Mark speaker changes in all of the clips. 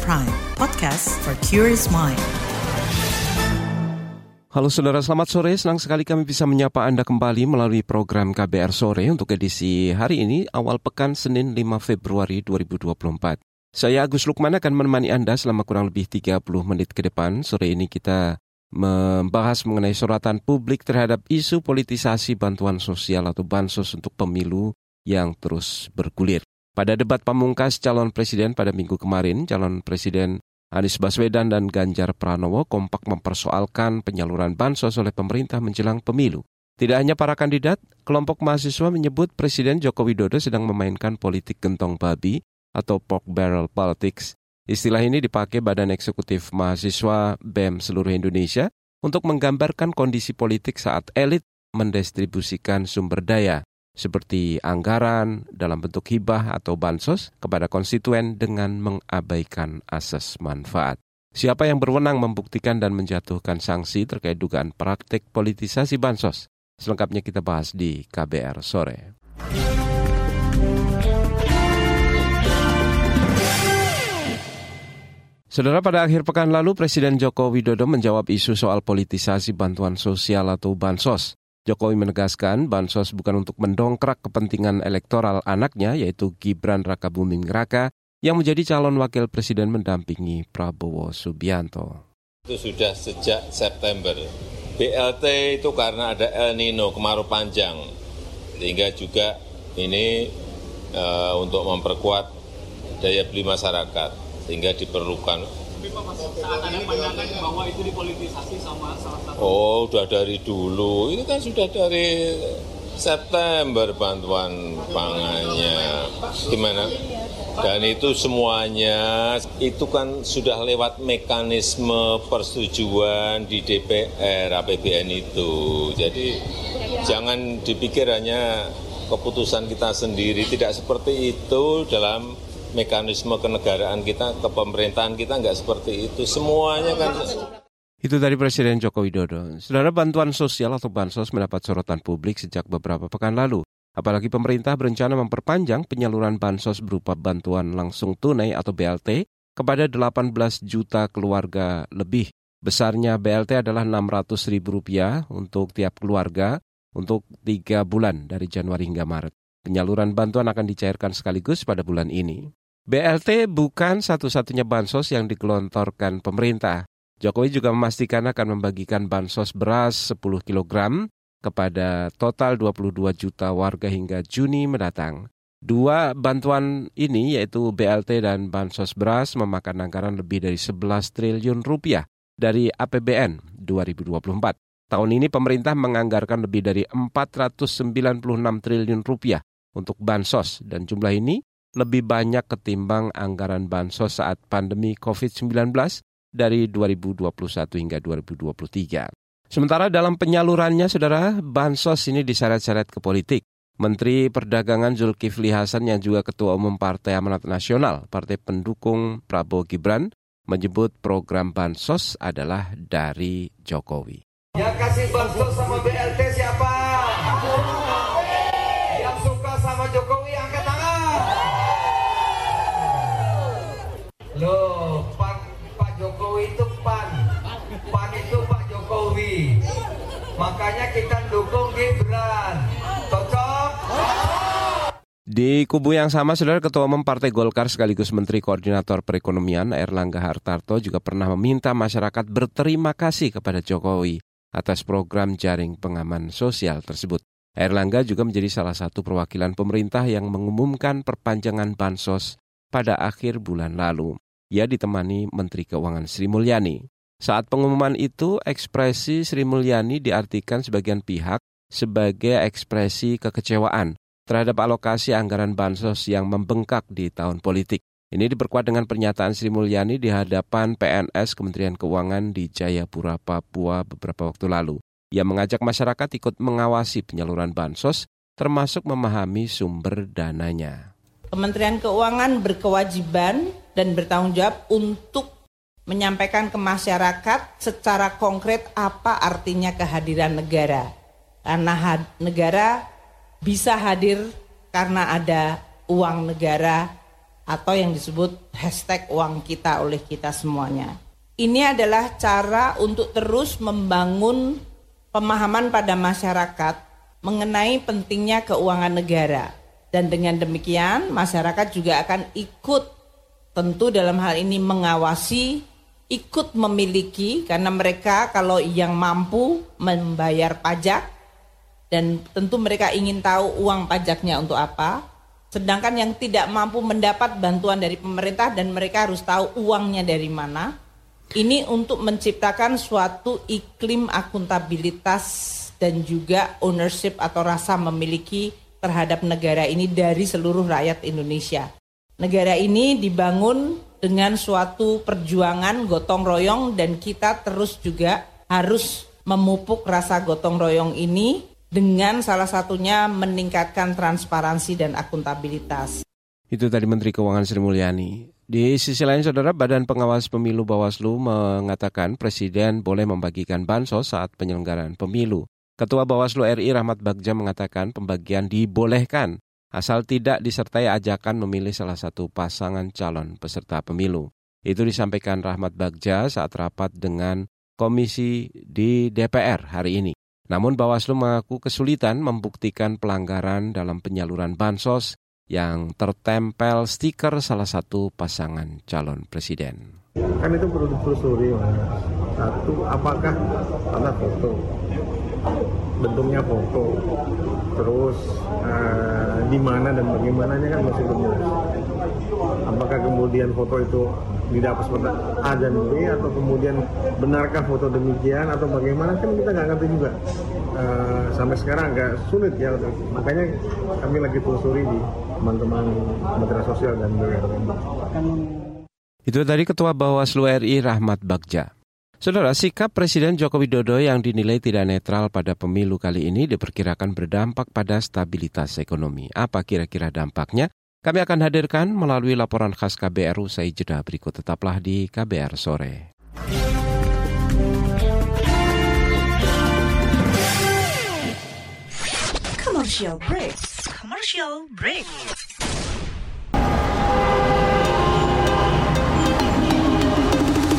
Speaker 1: Prime, podcast for curious mind.
Speaker 2: Halo saudara, selamat sore. Senang sekali kami bisa menyapa Anda kembali melalui program KBR Sore untuk edisi hari ini, awal pekan Senin 5 Februari 2024. Saya Agus Lukman akan menemani Anda selama kurang lebih 30 menit ke depan. Sore ini kita membahas mengenai sorotan publik terhadap isu politisasi bantuan sosial atau bansos untuk pemilu yang terus bergulir. Pada debat pamungkas calon presiden pada minggu kemarin, calon presiden Anies Baswedan dan Ganjar Pranowo kompak mempersoalkan penyaluran bansos oleh pemerintah menjelang pemilu. Tidak hanya para kandidat, kelompok mahasiswa menyebut Presiden Joko Widodo sedang memainkan politik gentong babi atau pork barrel politics. Istilah ini dipakai Badan Eksekutif Mahasiswa BEM seluruh Indonesia untuk menggambarkan kondisi politik saat elit mendistribusikan sumber daya seperti anggaran dalam bentuk hibah atau bansos kepada konstituen dengan mengabaikan asas manfaat. Siapa yang berwenang membuktikan dan menjatuhkan sanksi terkait dugaan praktik politisasi bansos? Selengkapnya kita bahas di KBR sore. Saudara pada akhir pekan lalu Presiden Joko Widodo menjawab isu soal politisasi bantuan sosial atau bansos. Jokowi menegaskan bansos bukan untuk mendongkrak kepentingan elektoral anaknya yaitu Gibran Raka Buming Raka yang menjadi calon wakil presiden mendampingi Prabowo Subianto.
Speaker 3: Itu sudah sejak September. BLT itu karena ada El Nino kemarau panjang sehingga juga ini e, untuk memperkuat daya beli masyarakat sehingga diperlukan
Speaker 4: tapi Pak, bahwa itu dipolitisasi sama.
Speaker 3: Oh, sudah dari dulu. Ini kan sudah dari September bantuan pangannya. Gimana? Dan itu semuanya itu kan sudah lewat mekanisme persetujuan di DPR APBN itu. Jadi jangan dipikir hanya keputusan kita sendiri. Tidak seperti itu dalam mekanisme kenegaraan kita, kepemerintahan kita nggak seperti itu. Semuanya kan.
Speaker 2: Itu dari Presiden Joko Widodo. Saudara bantuan sosial atau bansos mendapat sorotan publik sejak beberapa pekan lalu. Apalagi pemerintah berencana memperpanjang penyaluran bansos berupa bantuan langsung tunai atau BLT kepada 18 juta keluarga lebih. Besarnya BLT adalah 600 ribu rupiah untuk tiap keluarga untuk tiga bulan dari Januari hingga Maret. Penyaluran bantuan akan dicairkan sekaligus pada bulan ini. BLT bukan satu-satunya bansos yang digelontorkan pemerintah. Jokowi juga memastikan akan membagikan bansos beras 10 kg kepada total 22 juta warga hingga Juni mendatang. Dua bantuan ini yaitu BLT dan bansos beras memakan anggaran lebih dari 11 triliun rupiah dari APBN 2024. Tahun ini pemerintah menganggarkan lebih dari 496 triliun rupiah untuk bansos dan jumlah ini lebih banyak ketimbang anggaran bansos saat pandemi COVID-19 dari 2021 hingga 2023. Sementara dalam penyalurannya, saudara, bansos ini diseret-seret ke politik. Menteri Perdagangan Zulkifli Hasan yang juga Ketua Umum Partai Amanat Nasional, partai pendukung Prabowo Gibran, menyebut program bansos adalah dari Jokowi.
Speaker 5: Yang kasih bansos sama Makanya kita dukung Gibran. Cocok?
Speaker 2: Di kubu yang sama, Saudara Ketua Umum Partai Golkar sekaligus Menteri Koordinator Perekonomian Erlangga Hartarto juga pernah meminta masyarakat berterima kasih kepada Jokowi atas program jaring pengaman sosial tersebut. Erlangga juga menjadi salah satu perwakilan pemerintah yang mengumumkan perpanjangan bansos pada akhir bulan lalu. Ia ditemani Menteri Keuangan Sri Mulyani. Saat pengumuman itu, ekspresi Sri Mulyani diartikan sebagian pihak sebagai ekspresi kekecewaan terhadap alokasi anggaran bansos yang membengkak di tahun politik. Ini diperkuat dengan pernyataan Sri Mulyani di hadapan PNS Kementerian Keuangan di Jayapura, Papua beberapa waktu lalu. Ia mengajak masyarakat ikut mengawasi penyaluran bansos, termasuk memahami sumber dananya.
Speaker 6: Kementerian Keuangan berkewajiban dan bertanggung jawab untuk menyampaikan ke masyarakat secara konkret apa artinya kehadiran negara. Karena had, negara bisa hadir karena ada uang negara atau yang disebut hashtag uang kita oleh kita semuanya. Ini adalah cara untuk terus membangun pemahaman pada masyarakat mengenai pentingnya keuangan negara. Dan dengan demikian masyarakat juga akan ikut tentu dalam hal ini mengawasi, ikut memiliki karena mereka kalau yang mampu membayar pajak dan tentu mereka ingin tahu uang pajaknya untuk apa. Sedangkan yang tidak mampu mendapat bantuan dari pemerintah dan mereka harus tahu uangnya dari mana ini untuk menciptakan suatu iklim akuntabilitas dan juga ownership atau rasa memiliki terhadap negara ini dari seluruh rakyat Indonesia. Negara ini dibangun dengan suatu perjuangan gotong royong dan kita terus juga harus memupuk rasa gotong royong ini dengan salah satunya meningkatkan transparansi dan akuntabilitas.
Speaker 2: Itu tadi Menteri Keuangan Sri Mulyani. Di sisi lain, Saudara, Badan Pengawas Pemilu Bawaslu mengatakan Presiden boleh membagikan bansos saat penyelenggaraan pemilu. Ketua Bawaslu RI Rahmat Bagja mengatakan pembagian dibolehkan asal tidak disertai ajakan memilih salah satu pasangan calon peserta pemilu. Itu disampaikan Rahmat Bagja saat rapat dengan komisi di DPR hari ini. Namun Bawaslu mengaku kesulitan membuktikan pelanggaran dalam penyaluran bansos yang tertempel stiker salah satu pasangan calon presiden.
Speaker 7: Kan itu perlu ditelusuri. Satu, apakah karena foto, bentuknya foto, terus uh, di mana dan bagaimananya kan masih belum jelas. Apakah kemudian foto itu didapat seperti A dan B atau kemudian benarkah foto demikian atau bagaimana kan kita nggak ngerti juga. Uh, sampai sekarang agak sulit ya, makanya kami lagi telusuri di teman-teman Kementerian Sosial dan BUMN.
Speaker 2: Itu tadi Ketua Bawaslu RI Rahmat Bagja. Saudara, sikap Presiden Joko Widodo yang dinilai tidak netral pada pemilu kali ini diperkirakan berdampak pada stabilitas ekonomi. Apa kira-kira dampaknya? Kami akan hadirkan melalui laporan khas KBR usai jeda berikut. Tetaplah di KBR sore.
Speaker 1: Commercial break. Commercial break.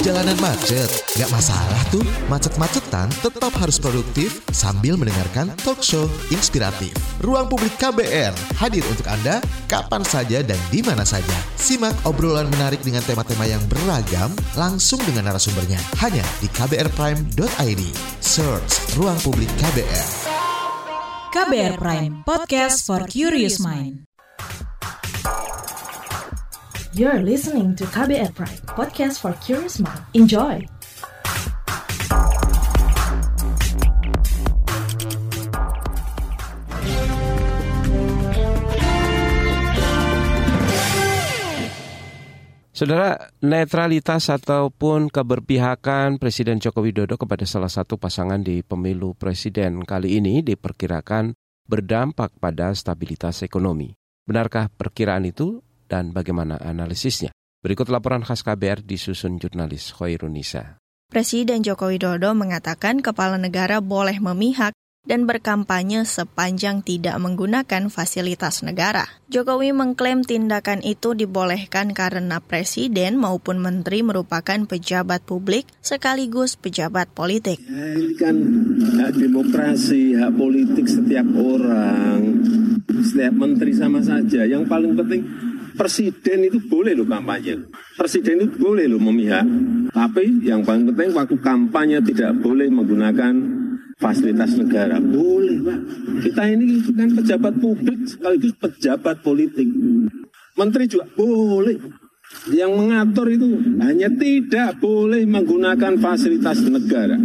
Speaker 8: Jalanan macet, gak masalah tuh. Macet-macetan tetap harus produktif sambil mendengarkan talk show inspiratif. Ruang Publik KBR hadir untuk Anda kapan saja dan di mana saja. Simak obrolan menarik dengan tema-tema yang beragam langsung dengan narasumbernya. Hanya di kbrprime.id. Search Ruang Publik KBR.
Speaker 1: KBR Prime, podcast for curious mind. You're listening to KBR Prime, podcast for curious mind. Enjoy!
Speaker 2: Saudara, netralitas ataupun keberpihakan Presiden Joko Widodo kepada salah satu pasangan di pemilu presiden kali ini diperkirakan berdampak pada stabilitas ekonomi. Benarkah perkiraan itu dan bagaimana analisisnya? Berikut laporan khas KBR disusun jurnalis Khairunisa.
Speaker 9: Presiden Joko Widodo mengatakan kepala negara boleh memihak dan berkampanye sepanjang tidak menggunakan fasilitas negara. Jokowi mengklaim tindakan itu dibolehkan karena presiden maupun menteri merupakan pejabat publik sekaligus pejabat politik.
Speaker 10: Ya, ini kan hak demokrasi, hak politik setiap orang, setiap menteri sama saja. Yang paling penting presiden itu boleh loh kampanye. Presiden itu boleh loh memihak. Tapi yang paling penting waktu kampanye tidak boleh menggunakan fasilitas negara. Boleh, Pak. Kita ini kan pejabat publik sekaligus pejabat politik. Menteri juga boleh. Yang mengatur itu hanya tidak boleh menggunakan fasilitas negara.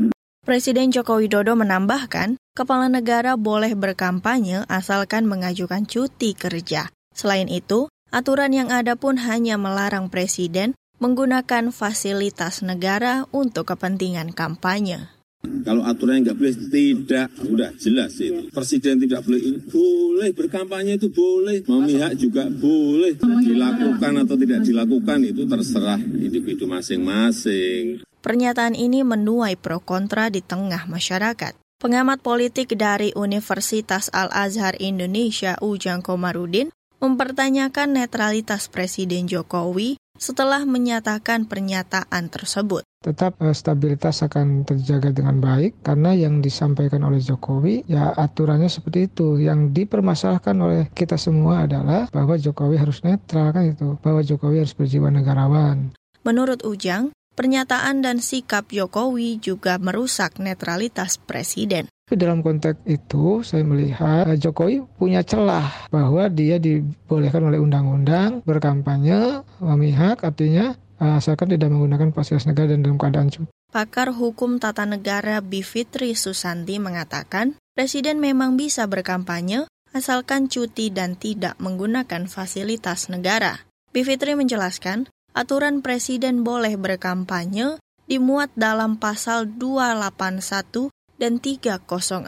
Speaker 9: Presiden Joko Widodo menambahkan, kepala negara boleh berkampanye asalkan mengajukan cuti kerja. Selain itu, aturan yang ada pun hanya melarang presiden menggunakan fasilitas negara untuk kepentingan kampanye.
Speaker 10: Kalau aturannya nggak boleh, tidak. Udah jelas itu. Presiden tidak boleh ini. Boleh, berkampanye itu boleh. Memihak juga boleh. Dilakukan atau tidak dilakukan itu terserah individu masing-masing.
Speaker 9: Pernyataan ini menuai pro kontra di tengah masyarakat. Pengamat politik dari Universitas Al-Azhar Indonesia Ujang Komarudin mempertanyakan netralitas Presiden Jokowi setelah menyatakan pernyataan tersebut.
Speaker 11: Tetap uh, stabilitas akan terjaga dengan baik karena yang disampaikan oleh Jokowi ya aturannya seperti itu. Yang dipermasalahkan oleh kita semua adalah bahwa Jokowi harus netral kan itu, bahwa Jokowi harus berjiwa negarawan.
Speaker 9: Menurut Ujang, pernyataan dan sikap Jokowi juga merusak netralitas presiden.
Speaker 11: Dalam konteks itu, saya melihat eh, Jokowi punya celah bahwa dia dibolehkan oleh undang-undang berkampanye, memihak, artinya eh, asalkan tidak menggunakan fasilitas negara dan dalam keadaan cuti.
Speaker 9: Pakar Hukum Tata Negara Bivitri Susanti mengatakan, Presiden memang bisa berkampanye asalkan cuti dan tidak menggunakan fasilitas negara. Bivitri menjelaskan, aturan presiden boleh berkampanye dimuat dalam pasal 281 dan 304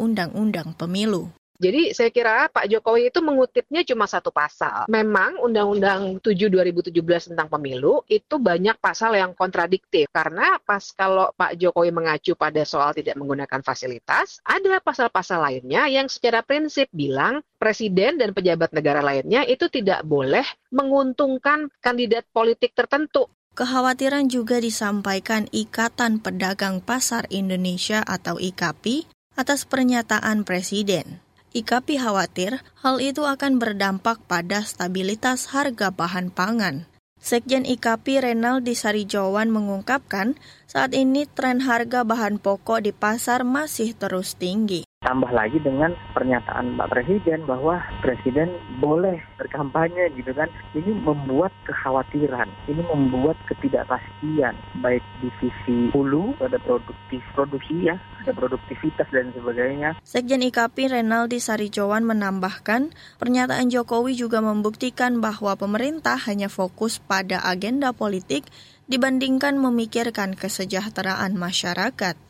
Speaker 9: Undang-Undang Pemilu.
Speaker 12: Jadi saya kira Pak Jokowi itu mengutipnya cuma satu pasal. Memang Undang-Undang 7 2017 tentang pemilu itu banyak pasal yang kontradiktif karena pas kalau Pak Jokowi mengacu pada soal tidak menggunakan fasilitas, ada pasal-pasal lainnya yang secara prinsip bilang presiden dan pejabat negara lainnya itu tidak boleh menguntungkan kandidat politik tertentu.
Speaker 9: Kekhawatiran juga disampaikan Ikatan Pedagang Pasar Indonesia atau IKAPI atas pernyataan presiden. IKAPI khawatir hal itu akan berdampak pada stabilitas harga bahan pangan. Sekjen IKAPI Renaldi Sarijawan mengungkapkan saat ini tren harga bahan pokok di pasar masih terus tinggi.
Speaker 13: Tambah lagi dengan pernyataan Pak Presiden bahwa Presiden boleh berkampanye gitu kan. Ini membuat kekhawatiran, ini membuat ketidakpastian baik di sisi hulu ada produktif produksi ya, ada produktivitas dan sebagainya.
Speaker 9: Sekjen IKP Renaldi Sarijowan menambahkan, pernyataan Jokowi juga membuktikan bahwa pemerintah hanya fokus pada agenda politik dibandingkan memikirkan kesejahteraan masyarakat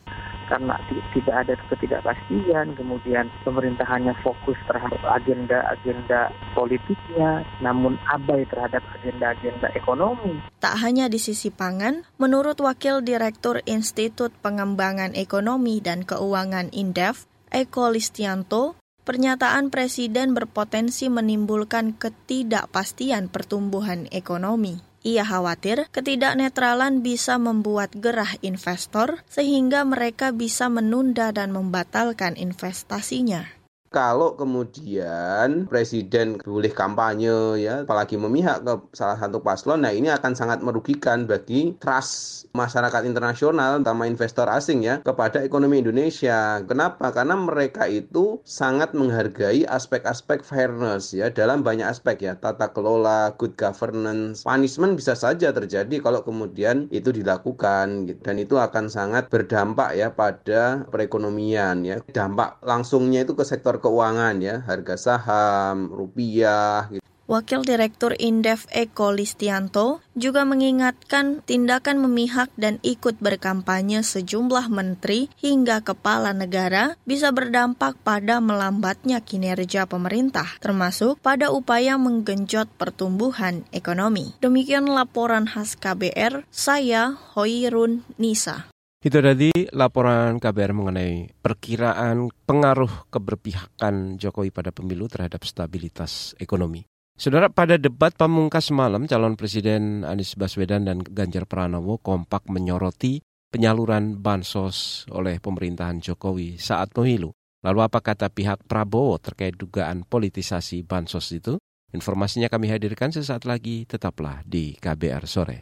Speaker 13: karena tidak ada ketidakpastian, kemudian pemerintahannya fokus terhadap agenda-agenda politiknya, namun abai terhadap agenda-agenda ekonomi.
Speaker 9: Tak hanya di sisi pangan, menurut Wakil Direktur Institut Pengembangan Ekonomi dan Keuangan Indef, Eko Listianto, pernyataan Presiden berpotensi menimbulkan ketidakpastian pertumbuhan ekonomi. Ia khawatir ketidaknetralan bisa membuat gerah investor sehingga mereka bisa menunda dan membatalkan investasinya.
Speaker 2: Kalau kemudian presiden boleh kampanye ya, apalagi memihak ke salah satu paslon, nah ini akan sangat merugikan bagi trust masyarakat internasional, terutama investor asing ya, kepada ekonomi Indonesia. Kenapa? Karena mereka itu sangat menghargai aspek-aspek fairness ya dalam banyak aspek ya, tata kelola, good governance, punishment bisa saja terjadi kalau kemudian itu dilakukan gitu. dan itu akan sangat berdampak ya pada perekonomian ya. Dampak langsungnya itu ke sektor keuangan ya, harga saham, rupiah gitu.
Speaker 9: Wakil Direktur Indef Eko Listianto juga mengingatkan tindakan memihak dan ikut berkampanye sejumlah menteri hingga kepala negara bisa berdampak pada melambatnya kinerja pemerintah, termasuk pada upaya menggenjot pertumbuhan ekonomi. Demikian laporan khas KBR, saya Hoirun Nisa.
Speaker 2: Itu tadi laporan KBR mengenai perkiraan pengaruh keberpihakan Jokowi pada pemilu terhadap stabilitas ekonomi. Saudara, pada debat pamungkas malam, calon Presiden Anies Baswedan dan Ganjar Pranowo kompak menyoroti penyaluran bansos oleh pemerintahan Jokowi saat pemilu. Lalu apa kata pihak Prabowo terkait dugaan politisasi bansos itu? Informasinya kami hadirkan sesaat lagi, tetaplah di KBR Sore.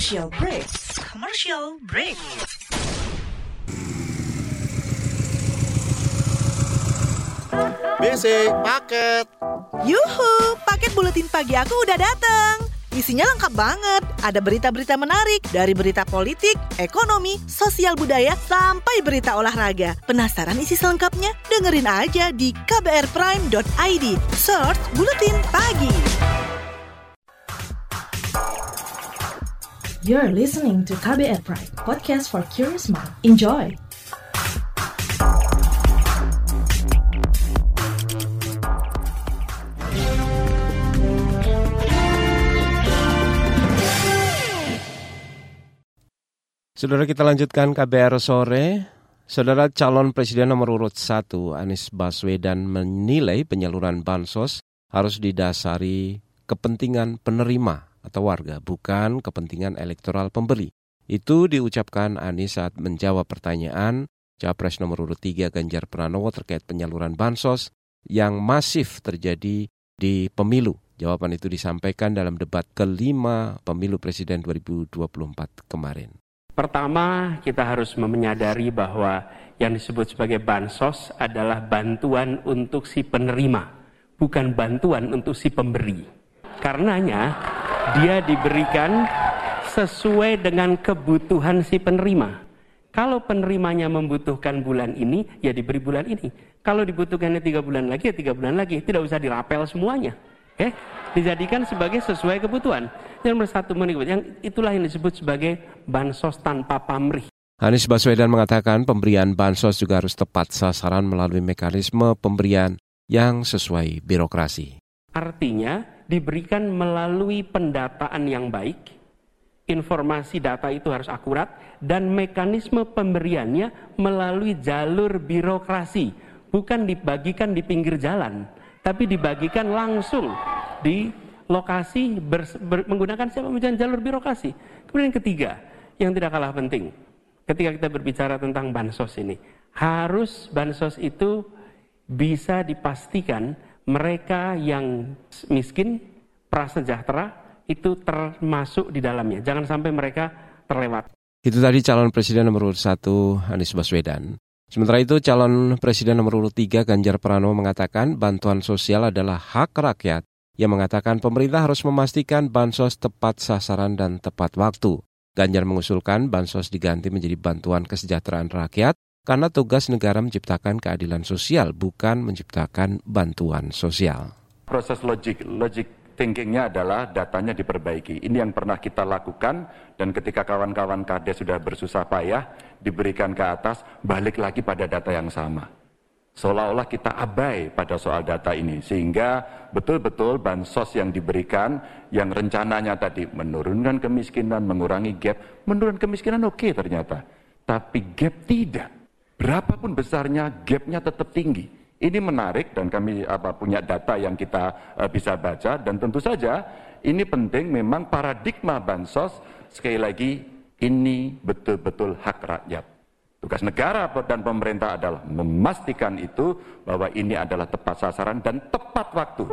Speaker 1: Commercial break. Commercial break.
Speaker 8: BC paket.
Speaker 14: Yuhu, paket buletin pagi aku udah datang. Isinya lengkap banget. Ada berita-berita menarik dari berita politik, ekonomi, sosial budaya, sampai berita olahraga. Penasaran isi selengkapnya? Dengerin aja di kbrprime.id. Search Buletin Pagi.
Speaker 1: You're listening to KBR Pride, podcast for curious mind. Enjoy!
Speaker 2: Saudara kita lanjutkan KBR sore. Saudara calon presiden nomor urut 1 Anies Baswedan menilai penyaluran bansos harus didasari kepentingan penerima atau warga, bukan kepentingan elektoral pembeli. Itu diucapkan Anies saat menjawab pertanyaan Capres nomor urut 3 Ganjar Pranowo terkait penyaluran bansos yang masif terjadi di pemilu. Jawaban itu disampaikan dalam debat kelima pemilu presiden 2024 kemarin.
Speaker 15: Pertama, kita harus menyadari bahwa yang disebut sebagai bansos adalah bantuan untuk si penerima, bukan bantuan untuk si pemberi. Karenanya, dia diberikan sesuai dengan kebutuhan si penerima. Kalau penerimanya membutuhkan bulan ini, ya diberi bulan ini. Kalau dibutuhkannya tiga bulan lagi, ya tiga bulan lagi. Tidak usah dirapel semuanya. Oke? Dijadikan sebagai sesuai kebutuhan. Yang nomor satu, yang itulah yang disebut sebagai bansos tanpa pamrih.
Speaker 2: Anies Baswedan mengatakan pemberian bansos juga harus tepat sasaran melalui mekanisme pemberian yang sesuai birokrasi.
Speaker 15: Artinya diberikan melalui pendataan yang baik, informasi data itu harus akurat, dan mekanisme pemberiannya melalui jalur birokrasi, bukan dibagikan di pinggir jalan, tapi dibagikan langsung di lokasi ber, ber, menggunakan siapa menggunakan jalur birokrasi. Kemudian ketiga, yang tidak kalah penting, ketika kita berbicara tentang bansos ini, harus bansos itu bisa dipastikan mereka yang miskin, prasejahtera itu termasuk di dalamnya. Jangan sampai mereka terlewat.
Speaker 2: Itu tadi calon presiden nomor urut 1 Anies Baswedan. Sementara itu calon presiden nomor urut 3 Ganjar Pranowo mengatakan bantuan sosial adalah hak rakyat yang mengatakan pemerintah harus memastikan bansos tepat sasaran dan tepat waktu. Ganjar mengusulkan bansos diganti menjadi bantuan kesejahteraan rakyat karena tugas negara menciptakan keadilan sosial bukan menciptakan bantuan sosial.
Speaker 16: Proses logik, logik thinkingnya adalah datanya diperbaiki. Ini yang pernah kita lakukan dan ketika kawan-kawan kades sudah bersusah payah diberikan ke atas, balik lagi pada data yang sama seolah-olah kita abai pada soal data ini sehingga betul-betul bansos yang diberikan yang rencananya tadi menurunkan kemiskinan, mengurangi gap, menurunkan kemiskinan oke okay, ternyata. Tapi gap tidak. Berapapun besarnya gapnya tetap tinggi. Ini menarik dan kami apa, punya data yang kita uh, bisa baca dan tentu saja ini penting memang paradigma bansos sekali lagi ini betul-betul hak rakyat. Tugas negara dan pemerintah adalah memastikan itu bahwa ini adalah tepat sasaran dan tepat waktu.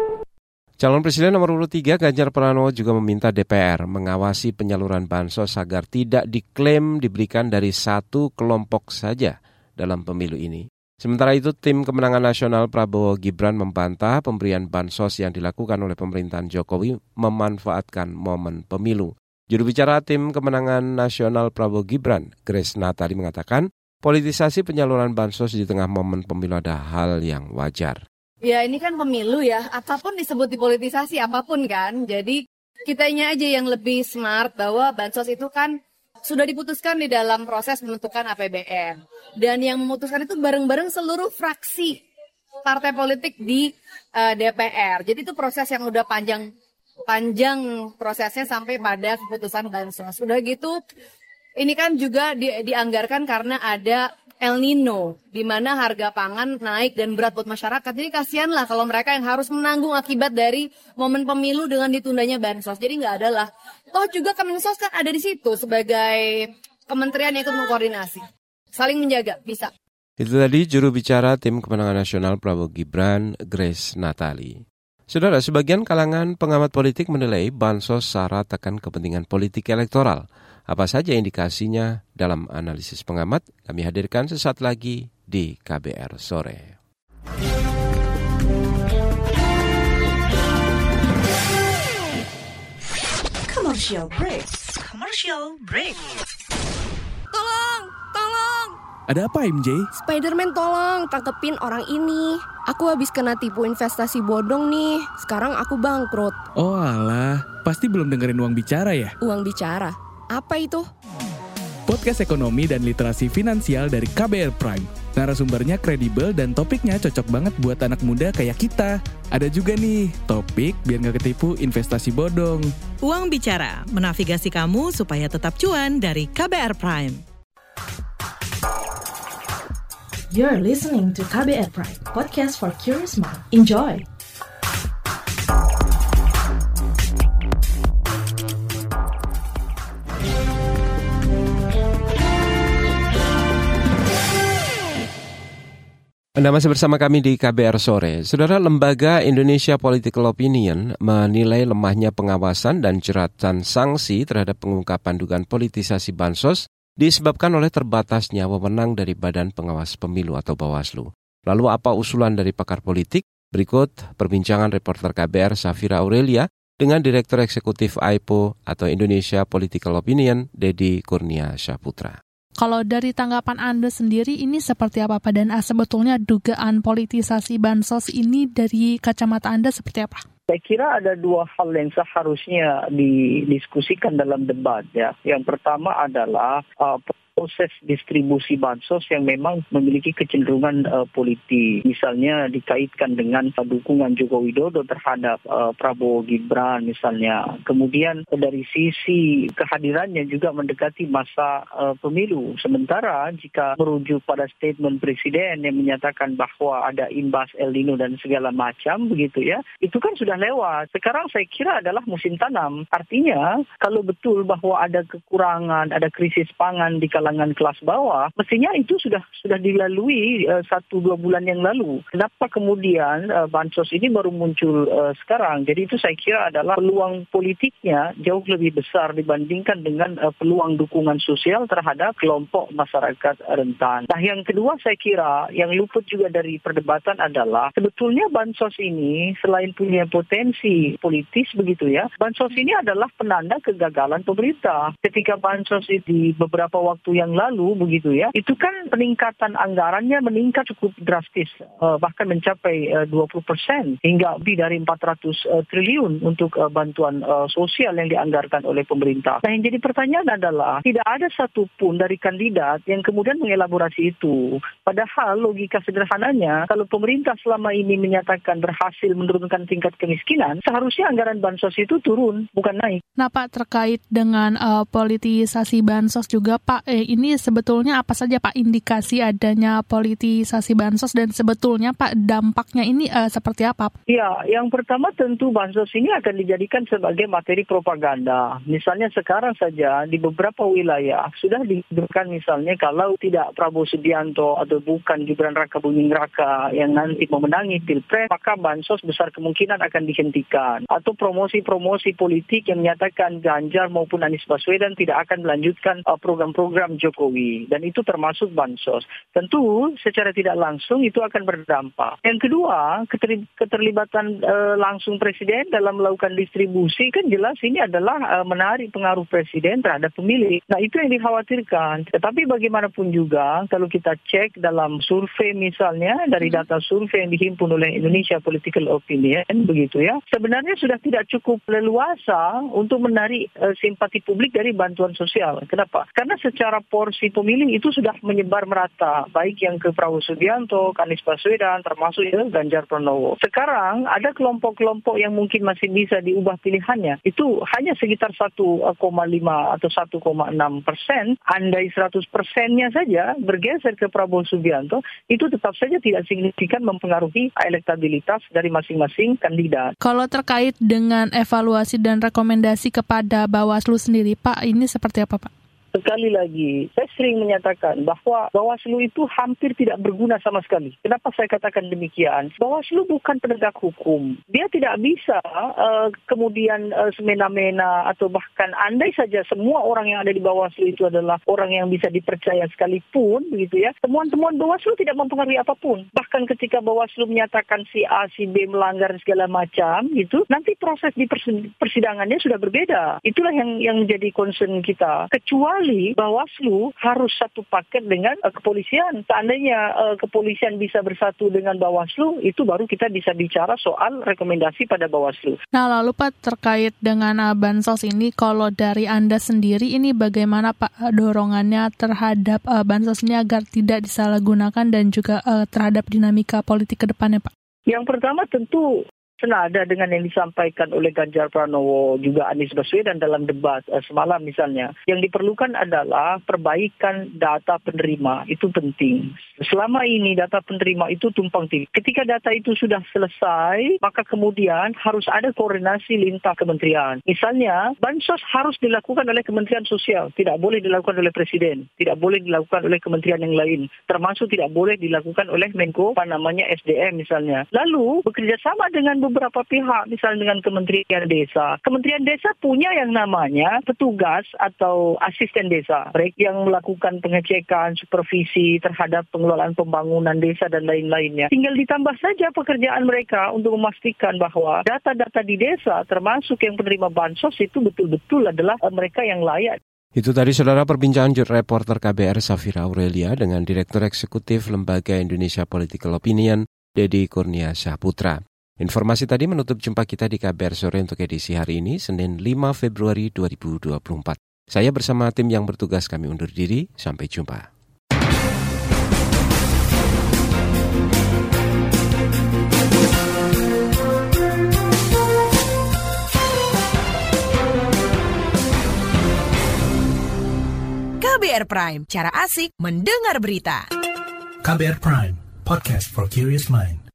Speaker 2: Calon Presiden nomor urut 3 Ganjar Pranowo juga meminta DPR mengawasi penyaluran bansos agar tidak diklaim diberikan dari satu kelompok saja dalam pemilu ini. Sementara itu, tim kemenangan nasional Prabowo Gibran membantah pemberian bansos yang dilakukan oleh pemerintahan Jokowi memanfaatkan momen pemilu. Juru bicara tim kemenangan nasional Prabowo Gibran, Grace Natali mengatakan, politisasi penyaluran bansos di tengah momen pemilu ada hal yang wajar.
Speaker 17: Ya ini kan pemilu ya, apa pun disebut dipolitisasi apa pun kan. Jadi kitanya aja yang lebih smart bahwa bansos itu kan sudah diputuskan di dalam proses menentukan APBN. Dan yang memutuskan itu bareng-bareng seluruh fraksi partai politik di uh, eh, DPR. Jadi itu proses yang udah panjang panjang prosesnya sampai pada keputusan bansos. Sudah gitu ini kan juga di, dianggarkan karena ada El Nino, di mana harga pangan naik dan berat buat masyarakat. Jadi kasihan lah kalau mereka yang harus menanggung akibat dari momen pemilu dengan ditundanya bansos. Jadi nggak ada lah. Toh juga Kemensos kan ada di situ sebagai kementerian yang ikut mengkoordinasi. Saling menjaga, bisa.
Speaker 2: Itu tadi juru bicara tim kemenangan nasional Prabowo Gibran, Grace Natali. Saudara, sebagian kalangan pengamat politik menilai bansos syarat akan kepentingan politik elektoral. Apa saja indikasinya dalam analisis pengamat kami hadirkan sesaat lagi di KBR Sore.
Speaker 14: Commercial break. Commercial break. Tolong, tolong.
Speaker 18: Ada apa MJ?
Speaker 19: Spiderman tolong tangkepin orang ini. Aku habis kena tipu investasi bodong nih. Sekarang aku bangkrut.
Speaker 18: Oh alah, pasti belum dengerin uang bicara ya?
Speaker 19: Uang bicara? Apa itu?
Speaker 18: Podcast ekonomi dan literasi finansial dari KBR Prime. Narasumbernya kredibel dan topiknya cocok banget buat anak muda kayak kita. Ada juga nih, topik biar nggak ketipu investasi bodong.
Speaker 14: Uang Bicara, menavigasi kamu supaya tetap cuan dari KBR Prime.
Speaker 1: You're listening to KBR Pride, podcast for curious mind. Enjoy!
Speaker 2: Anda masih bersama kami di KBR Sore. Saudara Lembaga Indonesia Political Opinion menilai lemahnya pengawasan dan jeratan sanksi terhadap pengungkapan dugaan politisasi bansos disebabkan oleh terbatasnya wewenang dari Badan Pengawas Pemilu atau Bawaslu. Lalu apa usulan dari pakar politik? Berikut perbincangan reporter KBR Safira Aurelia dengan Direktur Eksekutif AIPO atau Indonesia Political Opinion, Dedi Kurnia Syahputra.
Speaker 20: Kalau dari tanggapan Anda sendiri ini seperti apa Pak dan sebetulnya dugaan politisasi bansos ini dari kacamata Anda seperti apa?
Speaker 21: Saya kira ada dua hal yang seharusnya didiskusikan dalam debat ya. Yang pertama adalah uh, proses distribusi bansos yang memang memiliki kecenderungan uh, politik. Misalnya dikaitkan dengan uh, dukungan Joko Widodo terhadap uh, Prabowo Gibran misalnya. Kemudian dari sisi kehadirannya juga mendekati masa uh, pemilu. Sementara jika merujuk pada statement presiden yang menyatakan bahwa ada imbas El Nino dan segala macam begitu ya, itu kan sudah lewat. Sekarang saya kira adalah musim tanam. Artinya kalau betul bahwa ada kekurangan, ada krisis pangan di kalangan kalangan kelas bawah, mestinya itu sudah sudah dilalui uh, satu dua bulan yang lalu. Kenapa kemudian uh, bansos ini baru muncul uh, sekarang? Jadi itu saya kira adalah peluang politiknya jauh lebih besar dibandingkan dengan peluang dukungan sosial terhadap kelompok masyarakat rentan. Nah yang kedua saya kira yang luput juga dari perdebatan adalah sebetulnya bansos ini selain punya potensi politis begitu ya, bansos ini adalah penanda kegagalan pemerintah. Ketika bansos di beberapa waktu yang lalu begitu ya, itu kan peningkatan anggarannya meningkat cukup drastis, uh, bahkan mencapai uh, 20 persen hingga lebih dari 400 uh, triliun untuk bantuan sosial yang dianggarkan oleh pemerintah. Nah yang jadi pertanyaan adalah tidak ada satupun dari kandidat yang kemudian mengelaborasi itu. Padahal logika sederhananya kalau pemerintah selama ini menyatakan berhasil menurunkan tingkat kemiskinan, seharusnya anggaran bansos itu turun bukan naik.
Speaker 20: Nah Pak terkait dengan uh, politisasi bansos juga Pak, eh, ini sebetulnya apa saja Pak indikasi adanya politisasi bansos dan sebetulnya Pak dampaknya ini uh, seperti apa?
Speaker 21: Ya, yang pertama tentu bansos ini akan dijadikan sebagai materi propaganda. Misalnya sekarang saja di beberapa wilayah sudah diberikan misalnya kalau tidak Prabowo Subianto atau bukan Gibran Raka Buming Raka yang nanti memenangi Pilpres, maka bansos besar kemungkinan akan dihentikan. Atau promosi-promosi politik yang menyatakan Ganjar maupun Anies Baswedan tidak akan melanjutkan uh, program-program Jokowi dan itu termasuk bansos. Tentu secara tidak langsung itu akan berdampak. Yang kedua, keterlibatan e, langsung presiden dalam melakukan distribusi kan jelas ini adalah e, menarik pengaruh presiden terhadap pemilih. Nah, itu yang dikhawatirkan. Tetapi bagaimanapun juga kalau kita cek dalam survei misalnya dari hmm. data survei yang dihimpun oleh Indonesia Political Opinion begitu ya, sebenarnya sudah tidak cukup leluasa untuk menarik e, simpati publik dari bantuan sosial. Kenapa? Karena secara porsi pemilih itu sudah menyebar merata, baik yang ke Prabowo Subianto, Anies Baswedan, termasuk ya Ganjar Pranowo. Sekarang ada kelompok-kelompok yang mungkin masih bisa diubah pilihannya, itu hanya sekitar 1,5 atau 1,6 persen. Andai 100 persennya saja bergeser ke Prabowo Subianto, itu tetap saja tidak signifikan mempengaruhi elektabilitas dari masing-masing kandidat.
Speaker 20: Kalau terkait dengan evaluasi dan rekomendasi kepada Bawaslu sendiri, Pak, ini seperti apa, Pak?
Speaker 21: Sekali lagi, saya sering menyatakan bahwa Bawaslu itu hampir tidak berguna sama sekali. Kenapa saya katakan demikian? Bawaslu bukan penegak hukum. Dia tidak bisa uh, kemudian uh, semena-mena atau bahkan andai saja semua orang yang ada di Bawaslu itu adalah orang yang bisa dipercaya sekalipun, begitu ya. Temuan-temuan Bawaslu tidak mempengaruhi apa pun. Bahkan ketika Bawaslu menyatakan si A, si B melanggar segala macam, gitu, nanti proses di persidangannya sudah berbeda. Itulah yang yang menjadi concern kita. Kecuali kembali Bawaslu harus satu paket dengan uh, kepolisian. Seandainya uh, kepolisian bisa bersatu dengan Bawaslu, itu baru kita bisa bicara soal rekomendasi pada Bawaslu.
Speaker 20: Nah, lalu Pak terkait dengan uh, bansos ini, kalau dari Anda sendiri ini bagaimana Pak dorongannya terhadap uh, bansos ini agar tidak disalahgunakan dan juga uh, terhadap dinamika politik ke depannya Pak?
Speaker 21: Yang pertama tentu senada dengan yang disampaikan oleh Ganjar Pranowo juga Anies Baswedan dalam debat uh, semalam misalnya. Yang diperlukan adalah perbaikan data penerima itu penting. Selama ini data penerima itu tumpang tindih. Ketika data itu sudah selesai, maka kemudian harus ada koordinasi lintas kementerian. Misalnya, bansos harus dilakukan oleh Kementerian Sosial, tidak boleh dilakukan oleh Presiden, tidak boleh dilakukan oleh kementerian yang lain, termasuk tidak boleh dilakukan oleh Menko apa namanya SDM misalnya. Lalu bekerja sama dengan beberapa pihak, misalnya dengan Kementerian Desa. Kementerian Desa punya yang namanya petugas atau asisten desa. Mereka yang melakukan pengecekan, supervisi terhadap pengelolaan pembangunan desa dan lain-lainnya. Tinggal ditambah saja pekerjaan mereka untuk memastikan bahwa data-data di desa termasuk yang penerima bansos itu betul-betul adalah mereka yang layak.
Speaker 2: Itu tadi saudara perbincangan reporter KBR Safira Aurelia dengan Direktur Eksekutif Lembaga Indonesia Political Opinion, Dedi Kurnia Saputra. Informasi tadi menutup jumpa kita di KBR Sore untuk edisi hari ini, Senin 5 Februari 2024. Saya bersama tim yang bertugas kami undur diri, sampai jumpa.
Speaker 22: KBR Prime, cara asik mendengar berita.
Speaker 23: KBR Prime, podcast for curious mind.